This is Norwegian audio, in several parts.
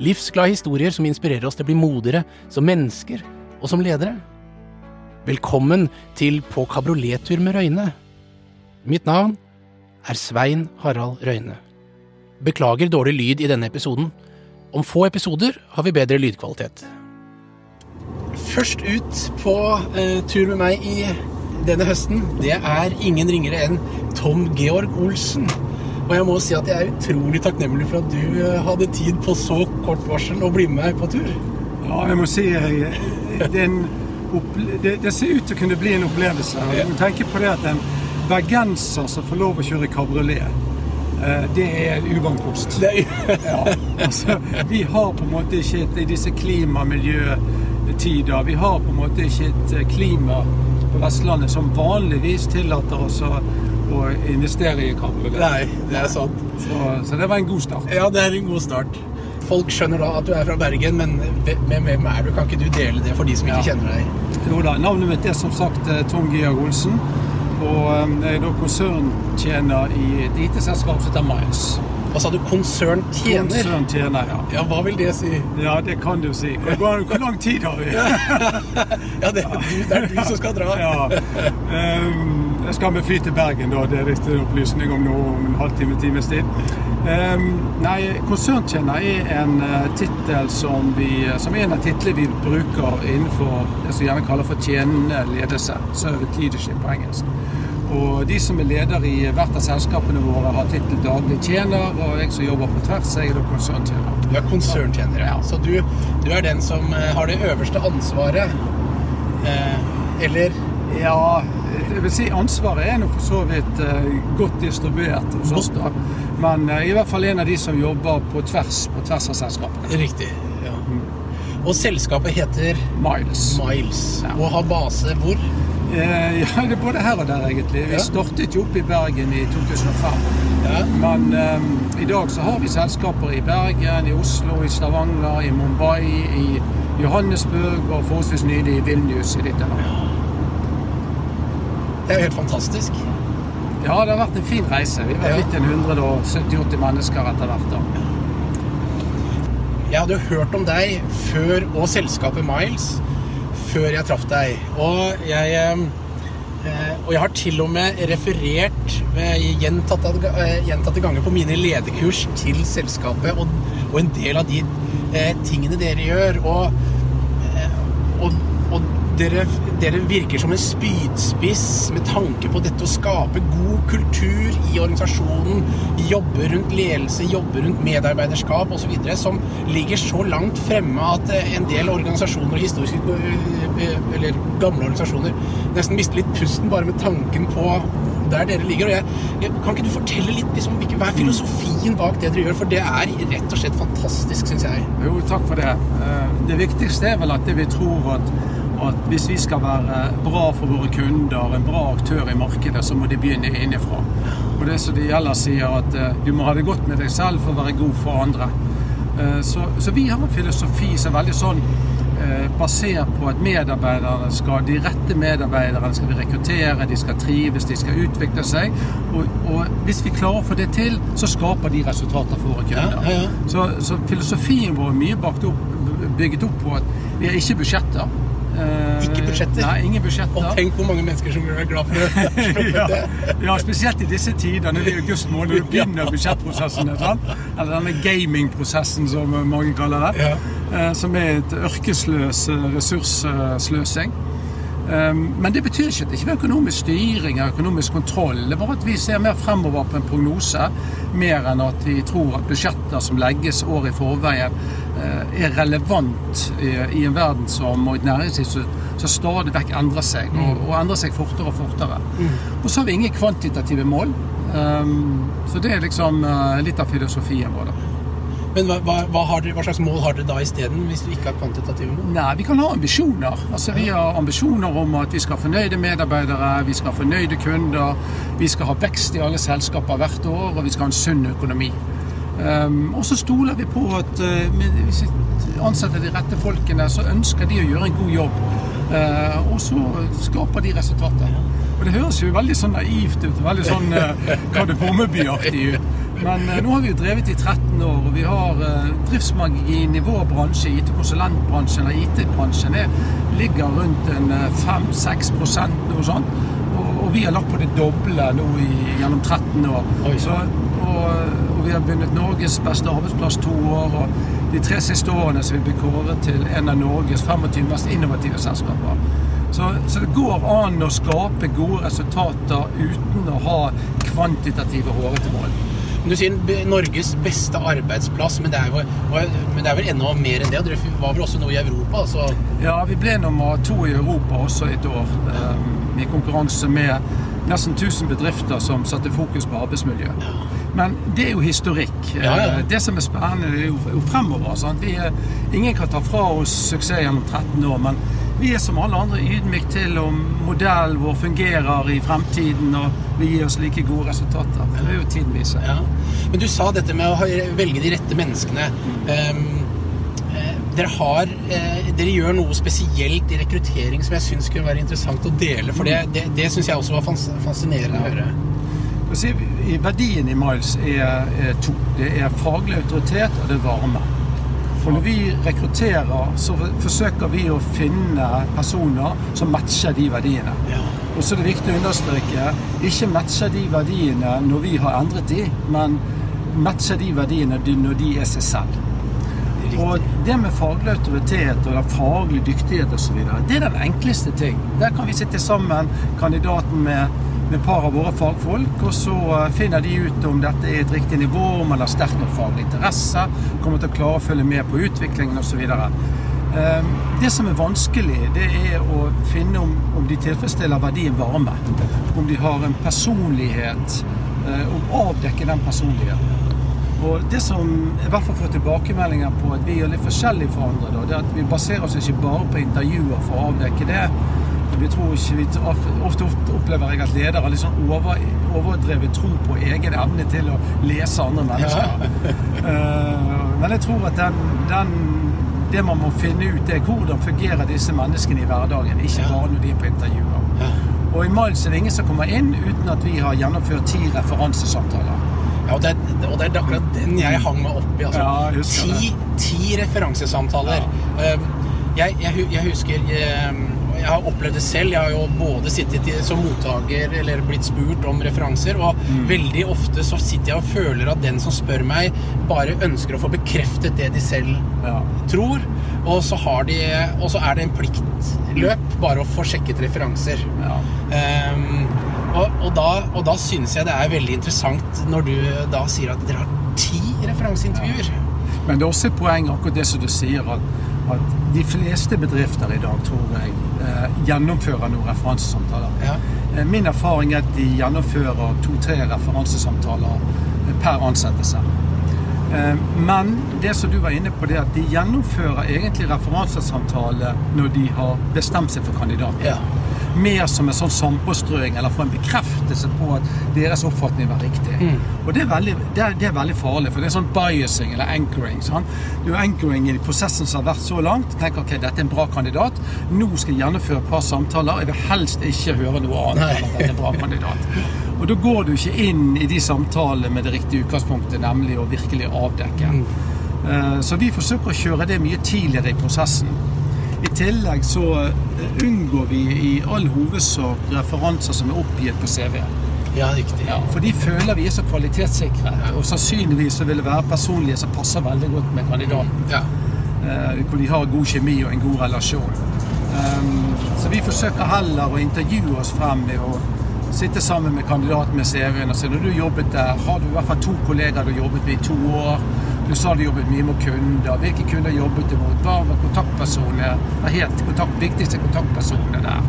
Livsglade historier som inspirerer oss til å bli modigere som mennesker og som ledere. Velkommen til På kabriolettur med Røyne. Mitt navn er Svein Harald Røyne. Beklager dårlig lyd i denne episoden. Om få episoder har vi bedre lydkvalitet. Først ut på eh, tur med meg i denne høsten, det er ingen ringere enn Tom Georg Olsen. Og jeg må si at jeg er utrolig takknemlig for at du eh, hadde tid på så kort varsel å bli med på tur. Ja, jeg må si jeg, det, er en det, det ser ut til å kunne bli en opplevelse. Du tenker på det at en bergenser som får lov å kjøre kabriolet, eh, det er uvannkost. Det er, Ja, altså, vi har på en måte ikke et, i disse klimamiljøtider Vi har på en måte ikke et eh, klima på Vestlandet som vanligvis tillater oss å, å investere i kabriolet. nei, det er sant. Så, så det var en god start. Ja, det er en god start. Folk skjønner da at du er fra Bergen, men hvem hvem er du? Kan ikke du dele det for de som ikke Ja. kjenner deg? Jo da, Navnet mitt er som sagt eh, Tom Georg Olsen. Og eh, jeg er da konserntjener i et IT-selskap som heter Miles. Hva sa du? Konserntjener? Konserntjener, ja. Ja, hva vil det si? Ja, det kan du si. Hvor, hvor lang tid har vi? Ja, det er du, det er du som skal dra. Ja. Jeg skal med fly til Bergen, da. Det er riktig opplysning om noe om en halvtime, times tid. Um, nei, konserntjener er en uh, tittel som, vi- som er en av titlene vi bruker innenfor det som gjerne kaller for tjenende ledelse. Servant leadership på engelsk. Og de som er leder i hvert av selskapene våre, har tittel daglig tjener, og jeg som jobber på tvers, jeg er da konserntjener. Du er konserntjener, ja. Så du, du er den som eh, har det øverste ansvaret. Eh, eller Ja, det vil si ansvaret er nok for så vidt eh, godt distribuert hos oss. da. Men eh, i hvert fall en av de som jobber på tvers på tvers av selskapene. Riktig. Ja. Og selskapet heter Miles. Miles Ja. og har base hvor? Eh, ja, det er både her og der, egentlig. Vi Ja. startet jo opp i Bergen i 2005. Ja. Men eh, i dag så har vi selskaper i Bergen, i Oslo, i Stavanger, i Mumbai, i Johannesburg og forholdsvis nylig i Vilnius i Litauen. Det er jo helt fantastisk. Ja, det har vært en fin reise. Vi har Ja. en 170-80 mennesker etter hvert. da. Jeg hadde jo hørt om deg før, og selskapet Miles, før jeg traff deg. Og jeg, eh, og jeg har til og med referert eh, gjentatte, eh, gjentatte ganger på mine lederkurs til selskapet og, og en del av de tingene dere gjør. Og dere, dere virker som en spydspiss med tanke på dette å skape god kultur i organisasjonen, jobbe rundt ledelse, jobbe rundt medarbeiderskap osv., som ligger så langt fremme at eh, en del organisasjoner og historiske eh, eller gamle organisasjoner nesten mister litt pusten bare med tanken på der dere ligger. Og jeg, jeg, kan ikke du fortelle litt liksom, hva er filosofien bak det dere gjør? For det er rett og slett fantastisk, syns jeg. Jo, takk for det. Eh, Det viktigste er vel at vi tror at, at hvis vi skal være bra for våre kunder, en bra aktør i markedet, så må de begynne innenfra. Og det som de ellers sier, at eh, du må ha det godt med deg selv for å være god for andre. Eh, Så, så vi har en filosofi som er veldig sånn eh, basert på at medarbeiderne skal, de rette medarbeiderne skal vi rekruttere, de skal trives, de skal utvikle seg. Og, og hvis vi klarer å få det til, så skaper de resultater for våre kunder. Ja, ja, ja. Så, så filosofien vår er mye opp, bygget opp på at vi har ikke budsjetter. Eh, Ikke budsjetter? Nei, ingen budsjetter. Og tenk hvor mange mennesker som blir glad for ja, det. ja, spesielt i disse tider, er august måned, når begynner budsjettprosessen. Eller denne gamingprosessen, som mange kaller det. Ja. eh, Som er et ørkesløs ressurssløsing. Eh, Men det betyr ikke at det ikke er økonomisk styring eller økonomisk kontroll. Det er bare at vi ser mer fremover på en prognose, mer enn at vi tror at budsjetter som legges år i forveien, eh, er relevant i, en verden som, og et næringsliv som, stadig vekk endrer seg, og, og endrer seg fortere og fortere. Og så har vi ingen kvantitative mål. Um, så det er liksom eh, litt av filosofien vår. da. Men hva, hva, hva, har dere, hva slags mål har dere da isteden, hvis du ikke har kvantitative mål? Nei, vi kan ha ambisjoner. Altså, Vi har ambisjoner om at vi skal ha fornøyde medarbeidere, vi skal ha fornøyde kunder, vi skal ha vekst i alle selskaper hvert år, og vi skal ha en sunn økonomi. Um, og så stoler vi på at uh, hvis vi ansetter de rette folkene, så ønsker de å gjøre en god jobb. Uh, og så skaper de resultater. Og det høres jo veldig sånn naivt ut, veldig sånn uh, kardemommebyaktig ut. Men eh, nå har vi jo drevet i 13 år, og vi har eh, driftsmargin i vår bransje, IT-konsulentbransjen eller IT-bransjen, ligger rundt en 5-6% noe sånt. Og, og, vi har lagt på det doble nå i, gjennom 13 år. Så, og, og, vi har vunnet Norges beste arbeidsplass to år. og de tre siste årene så vi blir kåret til en av Norges 25 mest innovative selskaper. Så, så, det går an å skape gode resultater uten å ha kvantitative hårete mål. Du sier Norges beste arbeidsplass, men det er, jo, men det er vel enda mer enn det? Dere var vel også noe i Europa? Altså. Ja, vi ble nummer to i Europa også et år. Um, I konkurranse med nesten 1000 bedrifter som satte fokus på arbeidsmiljø. Men det er jo historikk. Ja, ja. Det som er spennende, er jo, fremover. Er, ingen kan ta fra oss suksess gjennom 13 år, men vi er som alle andre ydmyke til om modellen vår fungerer i fremtiden og vil gi oss like gode resultater. Det vil jo tiden vise. Ja. Men du sa dette med å velge de rette menneskene. Um, dere, har, eh, dere gjør noe spesielt i rekruttering som jeg syns kunne være interessant å dele. For det, det, det syns jeg også var fascinerende å høre. Verdien i Miles er, er, to. Det er faglig autoritet, og det er varme. For når vi rekrutterer, så forsøker vi å finne personer som matcher de verdiene. Og så er det viktig å understreke ikke matcher de verdiene når vi har endret de, men matcher de verdiene når de er seg selv. Og det med faglig autoritet og den faglige dyktighet osv., det er den enkleste ting. Der kan vi sitte sammen, kandidaten med med et par av våre fagfolk, og så eh, finner de ut om dette er et riktig nivå, om man har sterk nok faglig interesse, kommer til å klare å følge med på utviklingen osv. Eh, det som er vanskelig, det er å finne om, om de tilfredsstiller verdien varme. Om de har en personlighet, Om om avdekke den personligheten. Og Det som i hvert fall får tilbakemeldinger på at vi gjør litt forskjellig for andre, da, det er at vi baserer oss ikke bare på intervjuer for å avdekke det, vi tror ikke vi ofte, ofte opplever jeg at ledere har litt sånn over, overdrevet tro på egen evne til å lese andre mennesker. uh, men jeg tror at den, den, det man må finne ut, er hvordan fungerer disse menneskene i hverdagen. Ikke bare når de er på intervjuer. Og i Miles er det ingen som kommer inn uten at vi har gjennomført ti referansesamtaler. Ja, og det, og det, er akkurat den jeg hang meg opp i. Altså. Ja, ti, ti, referansesamtaler. Ja. Uh, jeg, jeg, jeg, husker uh, jeg har opplevd det selv. Jeg har jo både sittet som mottaker eller blitt spurt om referanser, og mm. veldig ofte så sitter jeg og føler at den som spør meg, bare ønsker å få bekreftet det de selv ja. tror, og så, de, og så, er det en pliktløp bare å få sjekket referanser. Ja. Um, og, og, da, og da synes jeg det er veldig interessant når du da sier at dere har ti referanseintervjuer. Ja. Men det er også et poeng akkurat det som du sier, at, at de fleste bedrifter i dag, tror jeg, eh, gjennomfører noen referansesamtaler. Ja. Eh, min erfaring er at de gjennomfører to-tre referansesamtaler eh, per ansettelse. Eh, men det som du var inne på, det er at de gjennomfører egentlig referansesamtale når de har bestemt seg for kandidat. Ja mer som en sånn sandpåstrøing, eller få en bekreftelse på at deres oppfatning var riktig. Mm. Og det er, veldig, det, er, det er, veldig, farlig, for det er sånn biasing eller anchoring. Sånn. Du er anchoring i prosessen som har vært så langt. tenker ok, dette er en bra kandidat. Nå skal jeg gjennomføre et par samtaler. Jeg vil helst ikke høre noe annet enn at dette er en bra kandidat. Og da går du ikke inn i de samtalene med det riktige utgangspunktet, nemlig å virkelig avdekke. Mm. Uh, så vi forsøker å kjøre det mye tidligere i prosessen. I tillegg så eh, unngår vi i all hovedsak referanser som er oppgitt på CV-en. Ja, riktig. Ja, for de føler vi er så kvalitetssikre, og sannsynligvis så vil det være personlige som passer veldig godt med kandidaten. Ja. Eh, hvor de har god kjemi og en god relasjon. Um, så vi forsøker heller å intervjue oss frem med å sitte sammen med kandidaten med CV-en og si når du jobbet der, har du i hvert fall to kollegaer du har jobbet med i to år. Du har sa du jobbet mye med kunder. Hvilke kunder jobbet du mot? Hva var kontaktpersonene? Hva het kontakt, viktigste kontaktpersonene der?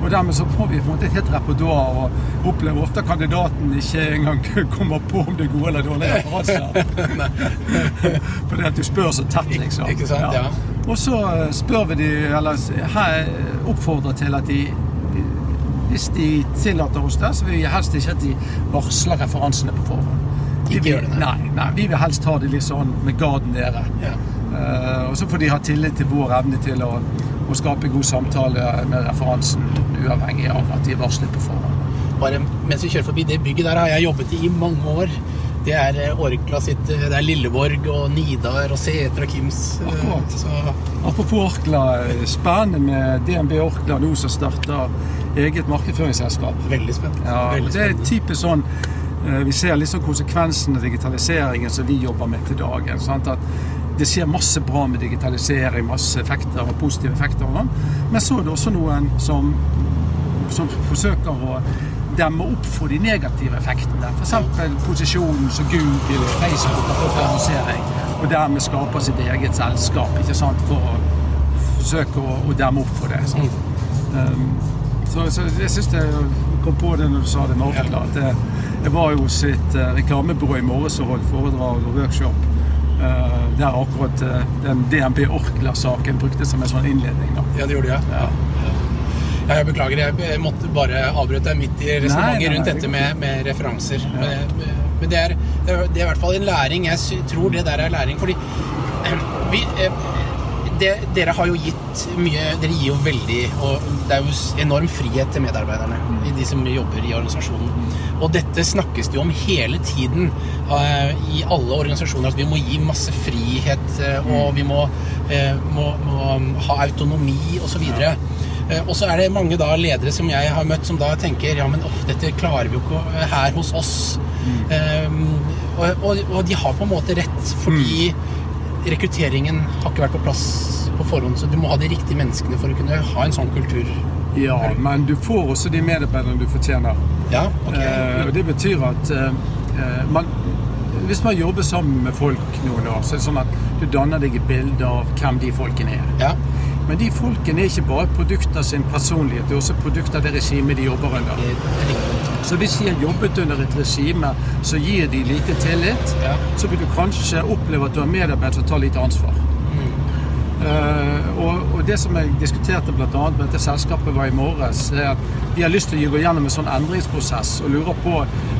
Og dermed så får vi på en måte et helt repertoar og opplever ofte at kandidaten ikke engang kommer på om det er gode eller dårlige referanser. Fordi at du spør så tett, liksom. Ikke sant, ja. Og så eh, spør vi de, eller her oppfordrer til at de hvis de tillater oss det, så vil vi helst ikke at de varsler referansene på forhånd. Ikke vi, gjør det, nei. Nei, vi vil helst ha det litt sånn med garden nede. Ja. Uh, og så får de ha tillit til vår evne til å, å skape god samtale med referansen, uavhengig av at de er varslet på forhånd. Bare mens vi kjører forbi det bygget der, har jeg jobbet i mange år. Det er eh, Orkla sitt eh, Det er Lilleborg og Nidar og Sæter og Kims. Akkurat. Så Apropos Orkla, spennende med DNB Orkla nå som starter eget markedsføringsselskap. veldig spent. Ja, veldig det er typisk sånn Vi ser liksom konsekvensen av digitaliseringen som vi jobber med til dagen. Sant? At det skjer masse bra med digitalisering, masse effekter og positive effekter. og sånn. Men så er det også noen som, som forsøker å demme opp for de negative effektene. F.eks. posisjonen som Google og Facebook har fått annonsering, og dermed skaper sitt eget selskap ikke sant? for å forsøke å, å demme opp for det. Sant? Um, så, så jeg syns jeg kom på det når du sa det med Orkla. at det- Jeg var jo hos et eh, reklamebyrå i morges og holdt foredrag og workshop. eh, der akkurat eh, den DNB Orkla-saken brukte som en sånn innledning. da. Ja, det gjorde jeg. Ja. Ja, jeg beklager, jeg måtte bare avbryte deg midt i resonnementet rundt dette med, med referanser. Men, men det, er, det er det er i hvert fall en læring. Jeg tror det der er læring, fordi vi, det, dere har jo gitt mye Dere gir jo veldig Og det er jo enorm frihet til medarbeiderne, i de som jobber i organisasjonen. Og dette snakkes det jo om hele tiden uh, i alle organisasjoner, at vi må gi masse frihet, uh, og vi må, uh, må, må ha autonomi osv. Og så er det mange da ledere som jeg har møtt, som da tenker ja, men åh, dette klarer vi jo ikke her hos oss. Um, og, og, og de har på en måte rett, fordi rekrutteringen har ikke vært på plass på forhånd. Så du må ha de riktige menneskene for å kunne ha en sånn kultur. Ja, men du får også de medarbeiderne du fortjener. Ja, okay. Eh, og det betyr at eh, eh, man, hvis man jobber sammen med folk noen år, så er det sånn at du danner deg et bilde av hvem de folkene er. ja. Men de folkene er ikke bare produkt av sin personlighet, det er også produkt av det regimet de jobber under. er. Så hvis de har jobbet under et regime som gir de lite tillit, Ja. så vil du kanskje oppleve at du har medarbeidere som tar lite ansvar. Det som jeg diskuterte bl.a. med dette selskapet var i morges, er at de har lyst til å gå gjennom en sånn endringsprosess og lurer på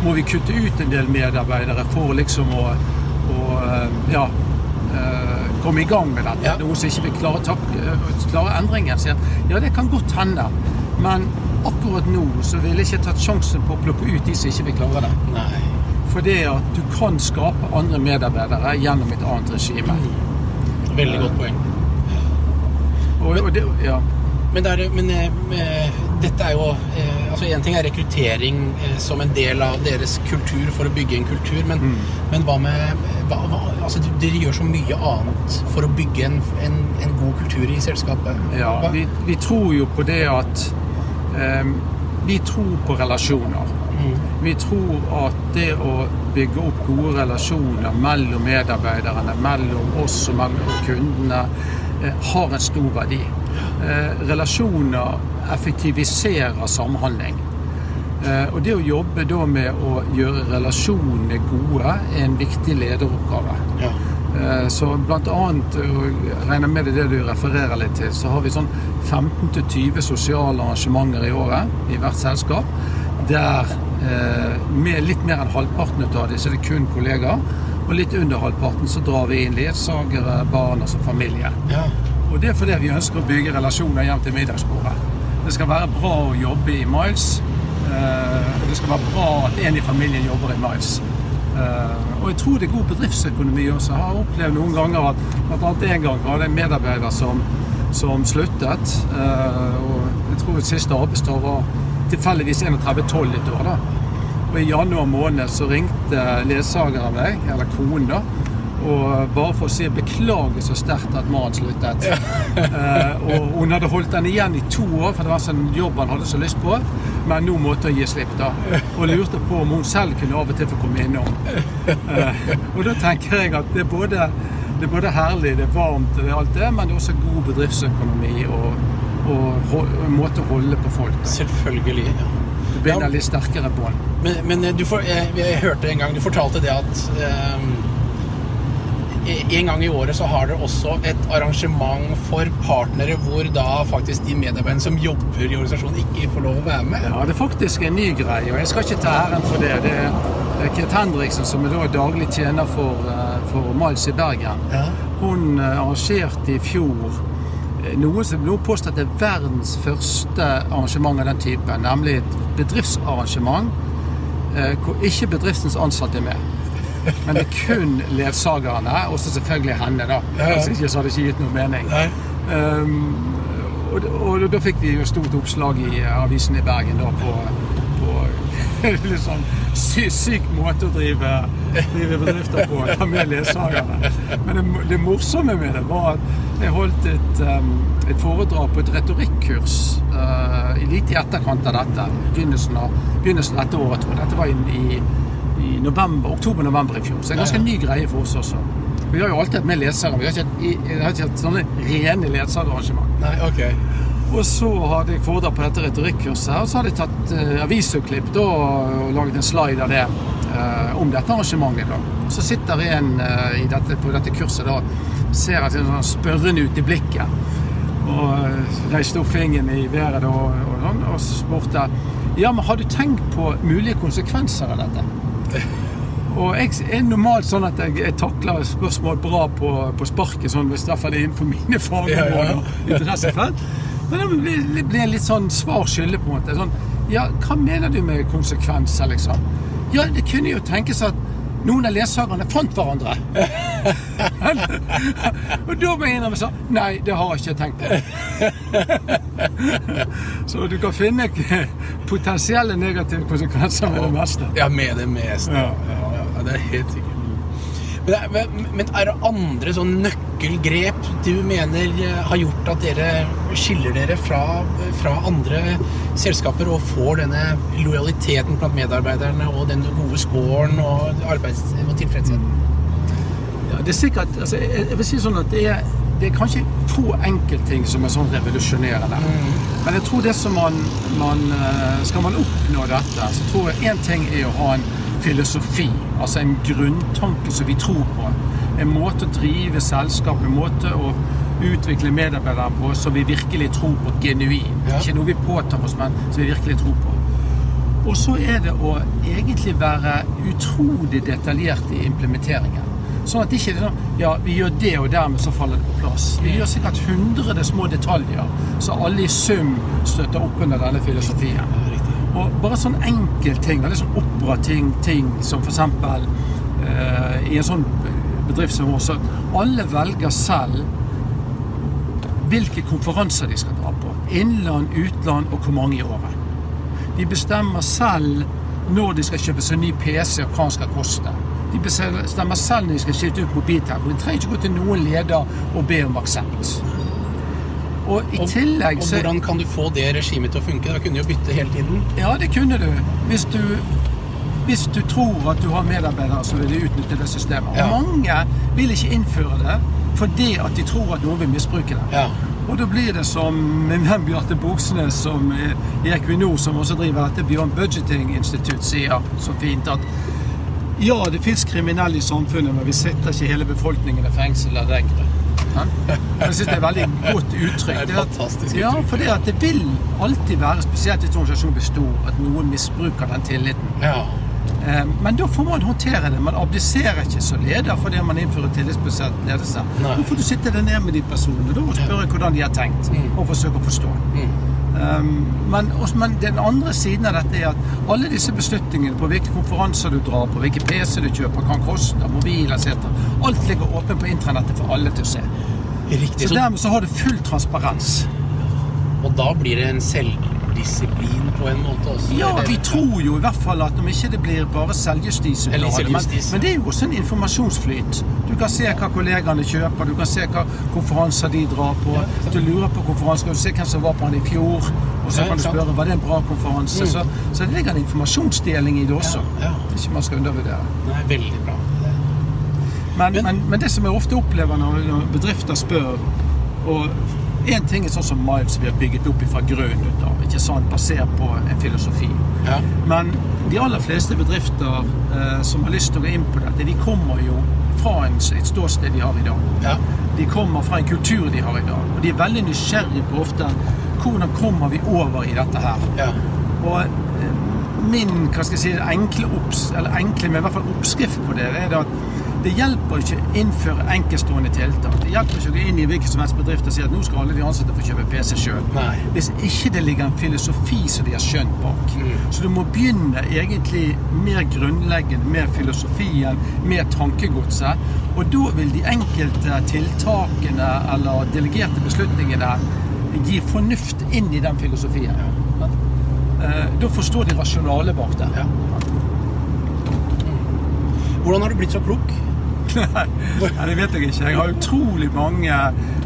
må vi kutte ut en del medarbeidere for liksom å, å eh, ja, eh, komme i gang med dette. Ja. Noen som ikke vil klare, tak, eh, klare endringen. Sier at, ja, det kan godt hende, men akkurat nå så ville jeg ikke tatt sjansen på å plukke ut de som ikke vil klare det. Nei. For det at du kan skape andre medarbeidere gjennom et annet regime. Veldig godt poeng. Og, og det, ja. Men, det er, men eh, dette er jo eh, altså En ting er rekruttering eh, som en del av deres kultur for å bygge en kultur, men, men hva med hva, hva, altså, Dere gjør så mye annet for å bygge en, en, en god kultur i selskapet. Ja, vi, vi tror jo på det at eh, Vi tror på relasjoner. Mm. Vi tror at det å bygge opp gode relasjoner mellom medarbeiderne, mellom oss og mellom kundene, har en stor verdi. Eh, relasjoner effektiviserer samhandling. Eh, og det å jobbe da med å gjøre relasjonene gode, er en viktig lederoppgave. Ja. Eh, Så annet, regner med det det du refererer litt til, så har vi sånn 15-20 sosiale arrangementer i året i hvert selskap. Der eh, med litt mer enn halvparten av disse så er det kun kollegaer. Og litt under halvparten så drar vi inn ledsagere, barn, altså familie. Ja. Og det er fordi vi ønsker å bygge relasjoner hjem til middagsbordet. Det skal være bra å jobbe i Miles. eh, det skal være bra at en i familien jobber i Miles. Eh, og jeg tror det er god bedriftsøkonomi også. Jeg har opplevd noen ganger at annet en gang var det en medarbeider som, som sluttet. eh, og jeg tror siste arbeidsdag var tilfeldigvis 31-12 et år. da. Og i januar måned så ringte ledsageren meg, eller konen da, Og bare for å si beklager så sterkt at mannen sluttet. Eh, og hun hadde holdt den igjen i to år, for det var en sånn jobb han hadde så lyst på. Men nå måtte hun gi slipp, da. Og lurte på om hun selv kunne av og til få komme innom. Eh, og da tenker jeg at det er både, det er både herlig, det er varmt, det er alt det, men det er også god bedriftsøkonomi og, og, og måte å holde på folk. Da. Selvfølgelig. Ja. Du ja. litt sterkere bånd. Men, men du får, jeg, jeg hørte en gang Du fortalte det at eh, en gang i året så har dere også et arrangement for partnere hvor da faktisk de medarbeiderne som jobber i organisasjonen, ikke får lov å være med. Ja, det er faktisk en ny greie, og jeg skal ikke ta æren for det. Det er er Henriksen, som er da daglig tjener for, eh, for Miles i Bergen. Ja. Hun eh, arrangerte i fjor eh, noe som at det er verdens første arrangement av den typen, nemlig et bedriftsarrangement eh, hvor ikke bedriftens ansatte er med. Men det er kun ledsagerne, og så selvfølgelig henne, da. Hvis ikke så hadde det ikke gitt noe mening. Um, og, og da fikk vi jo stort oppslag i avisen i Bergen da på litt sånn sy syk måte å drive, drive bedrifter på, ta med ledsagerne. Men det, det morsomme med det var at jeg holdt et, um, et foredrag på et retorikkurs uh, litt i etterkant av dette. Begynnelsen av, begynnelsen av dette året, tror jeg. Dette var i, i, november, oktober-november i fjor. Så det er en ganske ny greie for oss også. Vi har jo alltid hatt med lesere. Vi har ikke hatt, sånne rene ledsagerarrangement. Nei, ok. Og så hadde jeg foredrag på dette retorikkurset, og så hadde jeg tatt uh, avisutklipp da, og laget en slide av det eh, om dette arrangementet. da. Så sitter en eh, i dette, på dette kurset da, ser at jeg sånn spørrende ut i blikket. Og uh, reiste opp fingeren i været da, og, og, sånn, og spurte ja, men har du tenkt på mulige konsekvenser av dette? Og jeg er normalt sånn at jeg, jeg takler spørsmål bra på, på sparket, sånn, hvis derfor det er innenfor mine fagområder Ja, ja. Men det blir, blir litt sånn svar skyldig, på en måte. Sånn, ja, hva mener du med konsekvenser, liksom? Ja, det kunne jo tenkes at noen av ledsagerne fant hverandre. og da må jeg innrømme sånn Nei, det har jeg ikke tenkt på. Så du kan finne potensielle negative konsekvenser med det meste. Ja, med det meste. Ja. Ja, ja, det er helt sikkert. Men, er, men er det andre sånn nøkkelgrep du mener eh, har gjort at dere skiller dere fra, fra andre selskaper og får denne lojaliteten blant medarbeiderne og den gode scoren og arbeids- og tilfredsheten? Ja, det er sikkert, altså, jeg, jeg vil si sånn at det er, det er kanskje få enkeltting som er sånn revolusjonerende. Men jeg tror det som man, man eh, Skal man oppnå dette, så tror jeg én ting er å ha en filosofi. Altså en grunntanke som vi tror på. En måte å drive selskap en måte å utvikle medarbeidere på som vi virkelig tror på genuint. Ja. Ikke noe vi påtar oss, men som vi virkelig tror på. Og så er det å egentlig være utrolig detaljert i implementeringen. Sånn at det ikke er sånn Ja, vi gjør det, og dermed så faller det på plass. Vi gjør sikkert hundrede små detaljer, så alle i sum støtter opp under denne filosofien. Og bare sånn enkeltting, litt sånn operating ting, som eksempel eh, i en sånn bedrift som vår, så alle velger selv hvilke konferanser de skal dra på. Innland, utland og hvor mange i året. De bestemmer selv når de skal kjøpe seg ny PC og hva den skal koste. De bestemmer selv når de skal skifte ut mobiltelefon. De trenger ikke gå til noen leder og be om aksept. Og i Og, tillegg og så hvordan kan du få det regimet til å funke? Da kunne du jo bytte hele tiden. Ja, det kunne du. Hvis du, hvis du tror at du har medarbeidere som vil utnytte det systemet. Og mange vil ikke innføre det fordi at de tror at noen vil misbruke det. Ja. Og da blir det som min venn Bjarte Boksnes som i Equinor, som også driver dette Beyond Budgeting Institute, sier så fint at ja, det fins kriminelle i samfunnet, men vi setter ikke hele befolkningen i fengsel eller lenger. Ja? Jeg syns det er veldig godt uttrykk. Det er et fantastisk Ja, for det det vil alltid være, spesielt hvis organisasjonen blir stor, at noen misbruker den tilliten. Ja. Eh, Men da får man håndtere det. Man abdiserer ikke som leder fordi man innfører tillitsbasert ledelse. Nei. Da får du sitte deg ned med de personene da og spørre hvordan de har tenkt, Mm. og forsøke å forstå. Um, men, også- men den andre siden av dette er at alle disse beslutningene på hvilke konferanser du drar på, hvilke PC du kjøper, kan koste, mobil etc. Alt ligger åpent på internettet for alle til å se. Riktig. Så Så, dermed så har du full transparens. og da blir det en selvdisiplin selvdisiplin på en måte også? Ja, vi tror jo i hvert fall at om ikke det blir bare selvjustis men, men det er jo også en informasjonsflyt. Du kan se hva kollegaene kjøper, du kan se hva konferanser de drar på. Du lurer på konferanse, kan du se hvem som var på den i fjor, og så kan du spørre var det en bra konferanse. Mm. Så, så det ligger en informasjonsdeling i det også. Ja, ja. Ikke man skal undervurdere. Nei, veldig bra. Men, Men- men, det som jeg ofte opplever når bedrifter spør og En ting er sånn som Miles vi har bygget opp fra grunnen av, ikke sant, basert på en filosofi. Ja. Men de aller fleste bedrifter eh, som har lyst til å gå inn på dette, de kommer jo fra en, et ståsted de har i dag. Ja. De kommer fra en kultur de har i dag. Og de er veldig nysgjerrige på ofte hvordan kommer vi over i dette her. ja. Og eh, min hva skal jeg si, enkle, opps, eller enkle, men i hvert fall oppskrift på det, er det at det hjelper ikke å innføre enkeltstående tiltak. Det hjelper ikke å gå inn i hvilken som helst bedrift og si at nå skal alle de ansatte få kjøpe PC sjøl. Hvis ikke det ligger en filosofi som de har skjønt bak. Mm. Så du må begynne egentlig mer grunnleggende med filosofien, med tankegodset. Og da vil de enkelte tiltakene eller delegerte beslutningene gi fornuft inn i den filosofien. Ja. Da forstår de rasjonalet bak det. Ja. Hvordan har du blitt så klok? Nei, det vet jeg ikke. Jeg har utrolig mange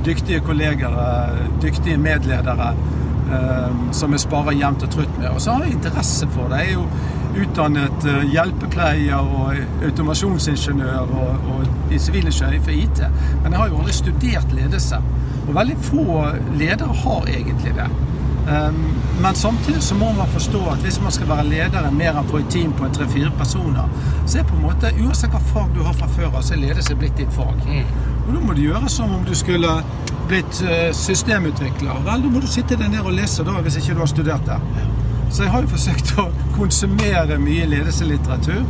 dyktige kolleger, eh, dyktige medledere, eh, som jeg sparer jevnt og trutt med. Og så har jeg interesse for det. Jeg er jo utdannet eh, hjelpepleier og automasjonsingeniør og, og i sivilingeniør for IT. Men jeg har jo aldri studert ledelse. Og veldig få ledere har egentlig det. Um, Men samtidig så må man forstå at hvis man skal være leder mer enn på et team på tre-fire personer, så er på en måte, uansett hva fag du har fra før av, så er ledelse blitt ditt fag. Og da må du gjøre som om du skulle blitt eh, systemutvikler. Vel, da må du sitte deg ned og lese da, hvis ikke du har studert det. Så jeg har jo forsøkt å konsumere mye ledelseslitteratur.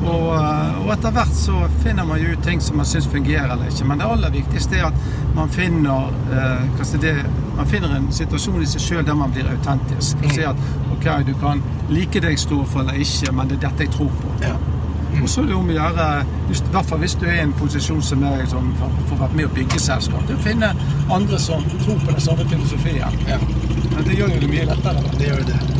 Og, eh, og etter hvert så finner man jo ut ting som man syns fungerer eller ikke. Men det aller viktigste er at man finner, eh, det, man finner en situasjon i seg sjøl der man blir autentisk. Og sier at ok, du kan like det jeg står for eller ikke, men det er dette jeg tror på. Ja. Og så er det om å gjøre, i hvert fall hvis du er i en posisjon som er som får får vært med å bygge selskap, til å finne andre som tror på den samme filosofien. ja. Men det gjør jo det mye lettere. Det gjør det.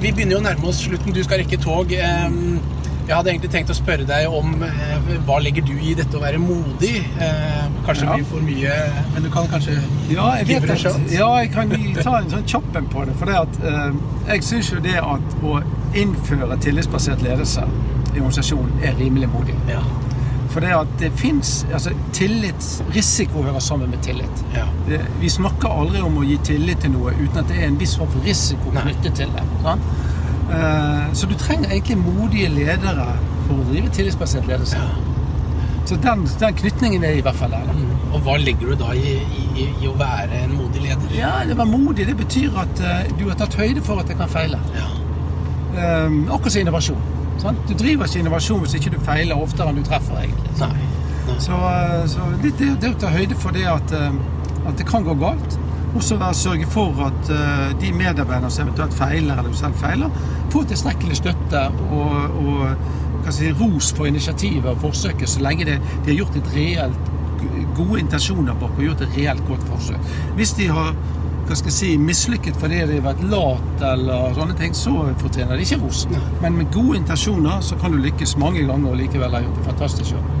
Vi begynner jo å nærme oss slutten. Du skal rekke tog. Jeg hadde egentlig tenkt å spørre deg om eh, hva legger du i dette å være modig? Kanskje Ja. blir for mye, men du kan kanskje Ja, jeg vet at, ja, jeg kan ta en sånn kjappen på det. For det at, jeg syns jo det at å innføre tillitsbasert ledelse i organisasjonen er rimelig modig. Ja. For det at det fins altså, tillit Risiko hører sammen med tillit. ja. Vi snakker aldri om å gi tillit til noe uten at det er en viss form for risiko knyttet til det. Sant? Eh, så du trenger egentlig modige ledere for å drive tillitsbasert ledelse. Så den, den knytningen er i hvert fall der. Mm. Og hva legger du da i, i, i å være en modig leder? Ja, det var modig. Det betyr at uh, du har tatt høyde for at det kan feile. Ja. Um, akkurat som innovasjon. Sant? Du driver ikke innovasjon hvis ikke du feiler oftere enn du treffer. egentlig. Nei. Nei. Så, eh, så litt det, det å ta høyde for det at, at det kan gå galt. Og så være- sørge for at eh, de medarbeiderne som eventuelt feiler, eller selv feiler, får tilstrekkelig støtte og, og si, ros for initiativet og forsøket, så lenge det, de har gjort et reelt gode intensjoner bak og gjort et reelt godt forsøk. Hvis de har hva skal jeg si, mislykket fordi de har vært lat eller sånne ting, så fortjener de ikke ros. Men med gode intensjoner så kan du lykkes mange ganger og likevel ha gjort det fantastisk jobb.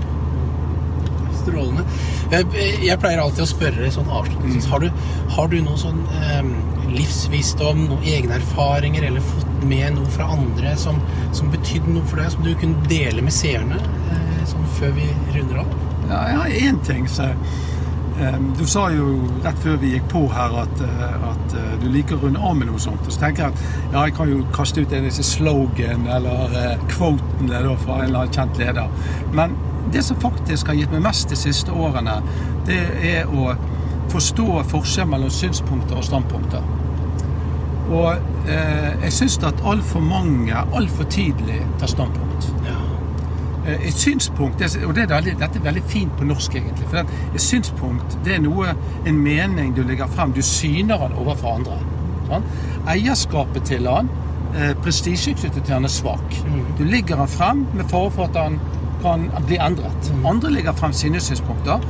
Strålende. Jeg, pleier alltid å spørre sånn avslutningsvis har, du, har du noe sånn eh, livsvisdom, noen egne erfaringer, eller fått med noe fra andre som, som betydde noe for deg, som du kunne dele med seerne eh, sånn før vi runder av? Ja, jeg har én ting. Så, du sa jo rett før vi gikk på her at, eh, at eh, du liker å runde av med noe sånt. Og så tenker jeg at ja, jeg kan jo kaste ut en av disse slogan eller kvotene da, fra en eller annen kjent leder. Men det som faktisk har gitt meg mest de siste årene, det er å forstå forskjell mellom synspunkter og standpunkter. Og eh, jeg syns at altfor mange altfor tidlig tar standpunkt. Ja. Eh, Et synspunkt, og det er veldig, dette er veldig fint på norsk egentlig, for et synspunkt det er noe, en mening du legger frem, du syner den overfor andre. Sånn? Eierskapet til den, eh, prestisje til den er svak. Mm. Du ligger den frem med fare for at den kan bli endret. Mm. Andre legger frem sine synspunkter,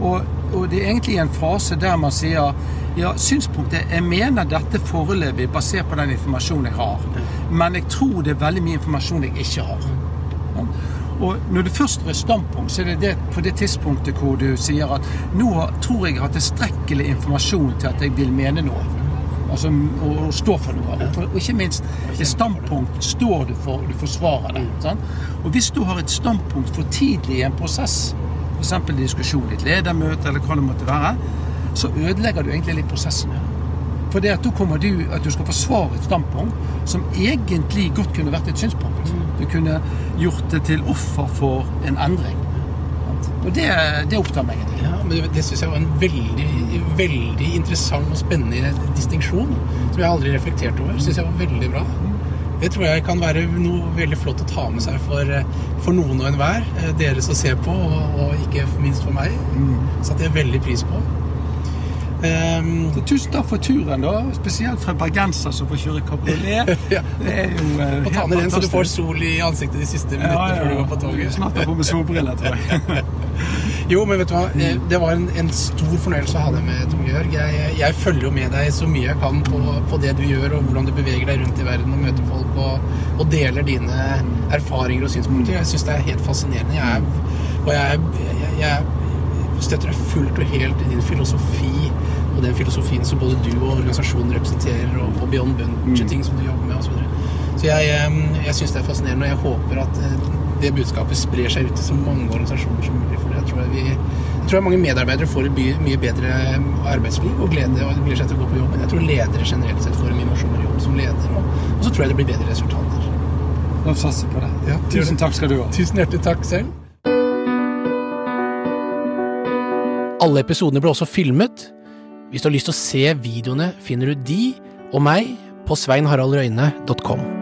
og, og det er egentlig en fase der man sier ja, synspunktet Jeg mener dette foreløpig basert på den informasjonen jeg har. Men jeg tror det er veldig mye informasjon jeg ikke har. Og når du først har et standpunkt, så er det, det på det tidspunktet hvor du sier at nå tror jeg jeg har tilstrekkelig informasjon til at jeg vil mene noe. Altså å, å stå for noe. Og, for, og ikke minst, et standpunkt står du for, du forsvarer det. Sant? Og hvis du har et standpunkt for tidlig i en prosess, f.eks. diskusjon i et ledermøte eller hva det måtte være, så ødelegger du egentlig litt prosessen. For det at da kommer du at du skal forsvare et standpunkt som egentlig godt kunne vært et synspunkt. Du kunne gjort det til offer for en endring. Og det, det opptar meg. egentlig. Ja, men Det, syns jeg var en veldig, veldig interessant og spennende distinksjon. Som jeg aldri reflekterte over. Syns jeg var veldig bra. Det tror jeg kan være noe veldig flott å ta med seg for, for noen og enhver. eh, Dere som ser på, og, og ikke minst for meg. Satte jeg veldig pris på. Ehm, Så tusen takk for turen, da. Spesielt fra bergenser som får kjøre kabriolet. Ja. Det er jo eh, og ta ned den så du får sol i ansiktet de siste Ja, minuttene ja, før du går på toget. Snart er på med solbriller, tror jeg. Jo, men vet du hva? Eh, Det var en, en stor fornøyelse å ha deg med, Tom Georg. Jeg, jeg følger jo med deg så mye jeg kan på, på det du gjør, og hvordan du beveger deg rundt i verden og møter folk og, og deler dine erfaringer og synspunkter. Jeg syns det er helt fascinerende. Jeg og jeg, jeg, jeg støtter deg fullt og helt i din filosofi og den filosofien som både du og organisasjonen representerer, og, og Beyond Budgeting som du jobber med osv. Så, videre. så jeg, jeg syns det er fascinerende, og jeg håper at eh, det budskapet sprer seg ut til så mange organisasjoner som mulig. For jeg tror, jeg vi, jeg tror mange medarbeidere får et mye bedre arbeidsliv og glede og gleder seg til å gå på jobb. Men jeg tror ledere generelt sett får en mye morsommere jobb som leder. Og, og så tror jeg det blir bedre resultater. La oss satse på det. Ja, Tusen takk skal du ha. Tusen hjertelig takk selv. Alle episodene ble også filmet. Hvis du har lyst til å se videoene, finner du de og meg på sveinharaldrøyne.com.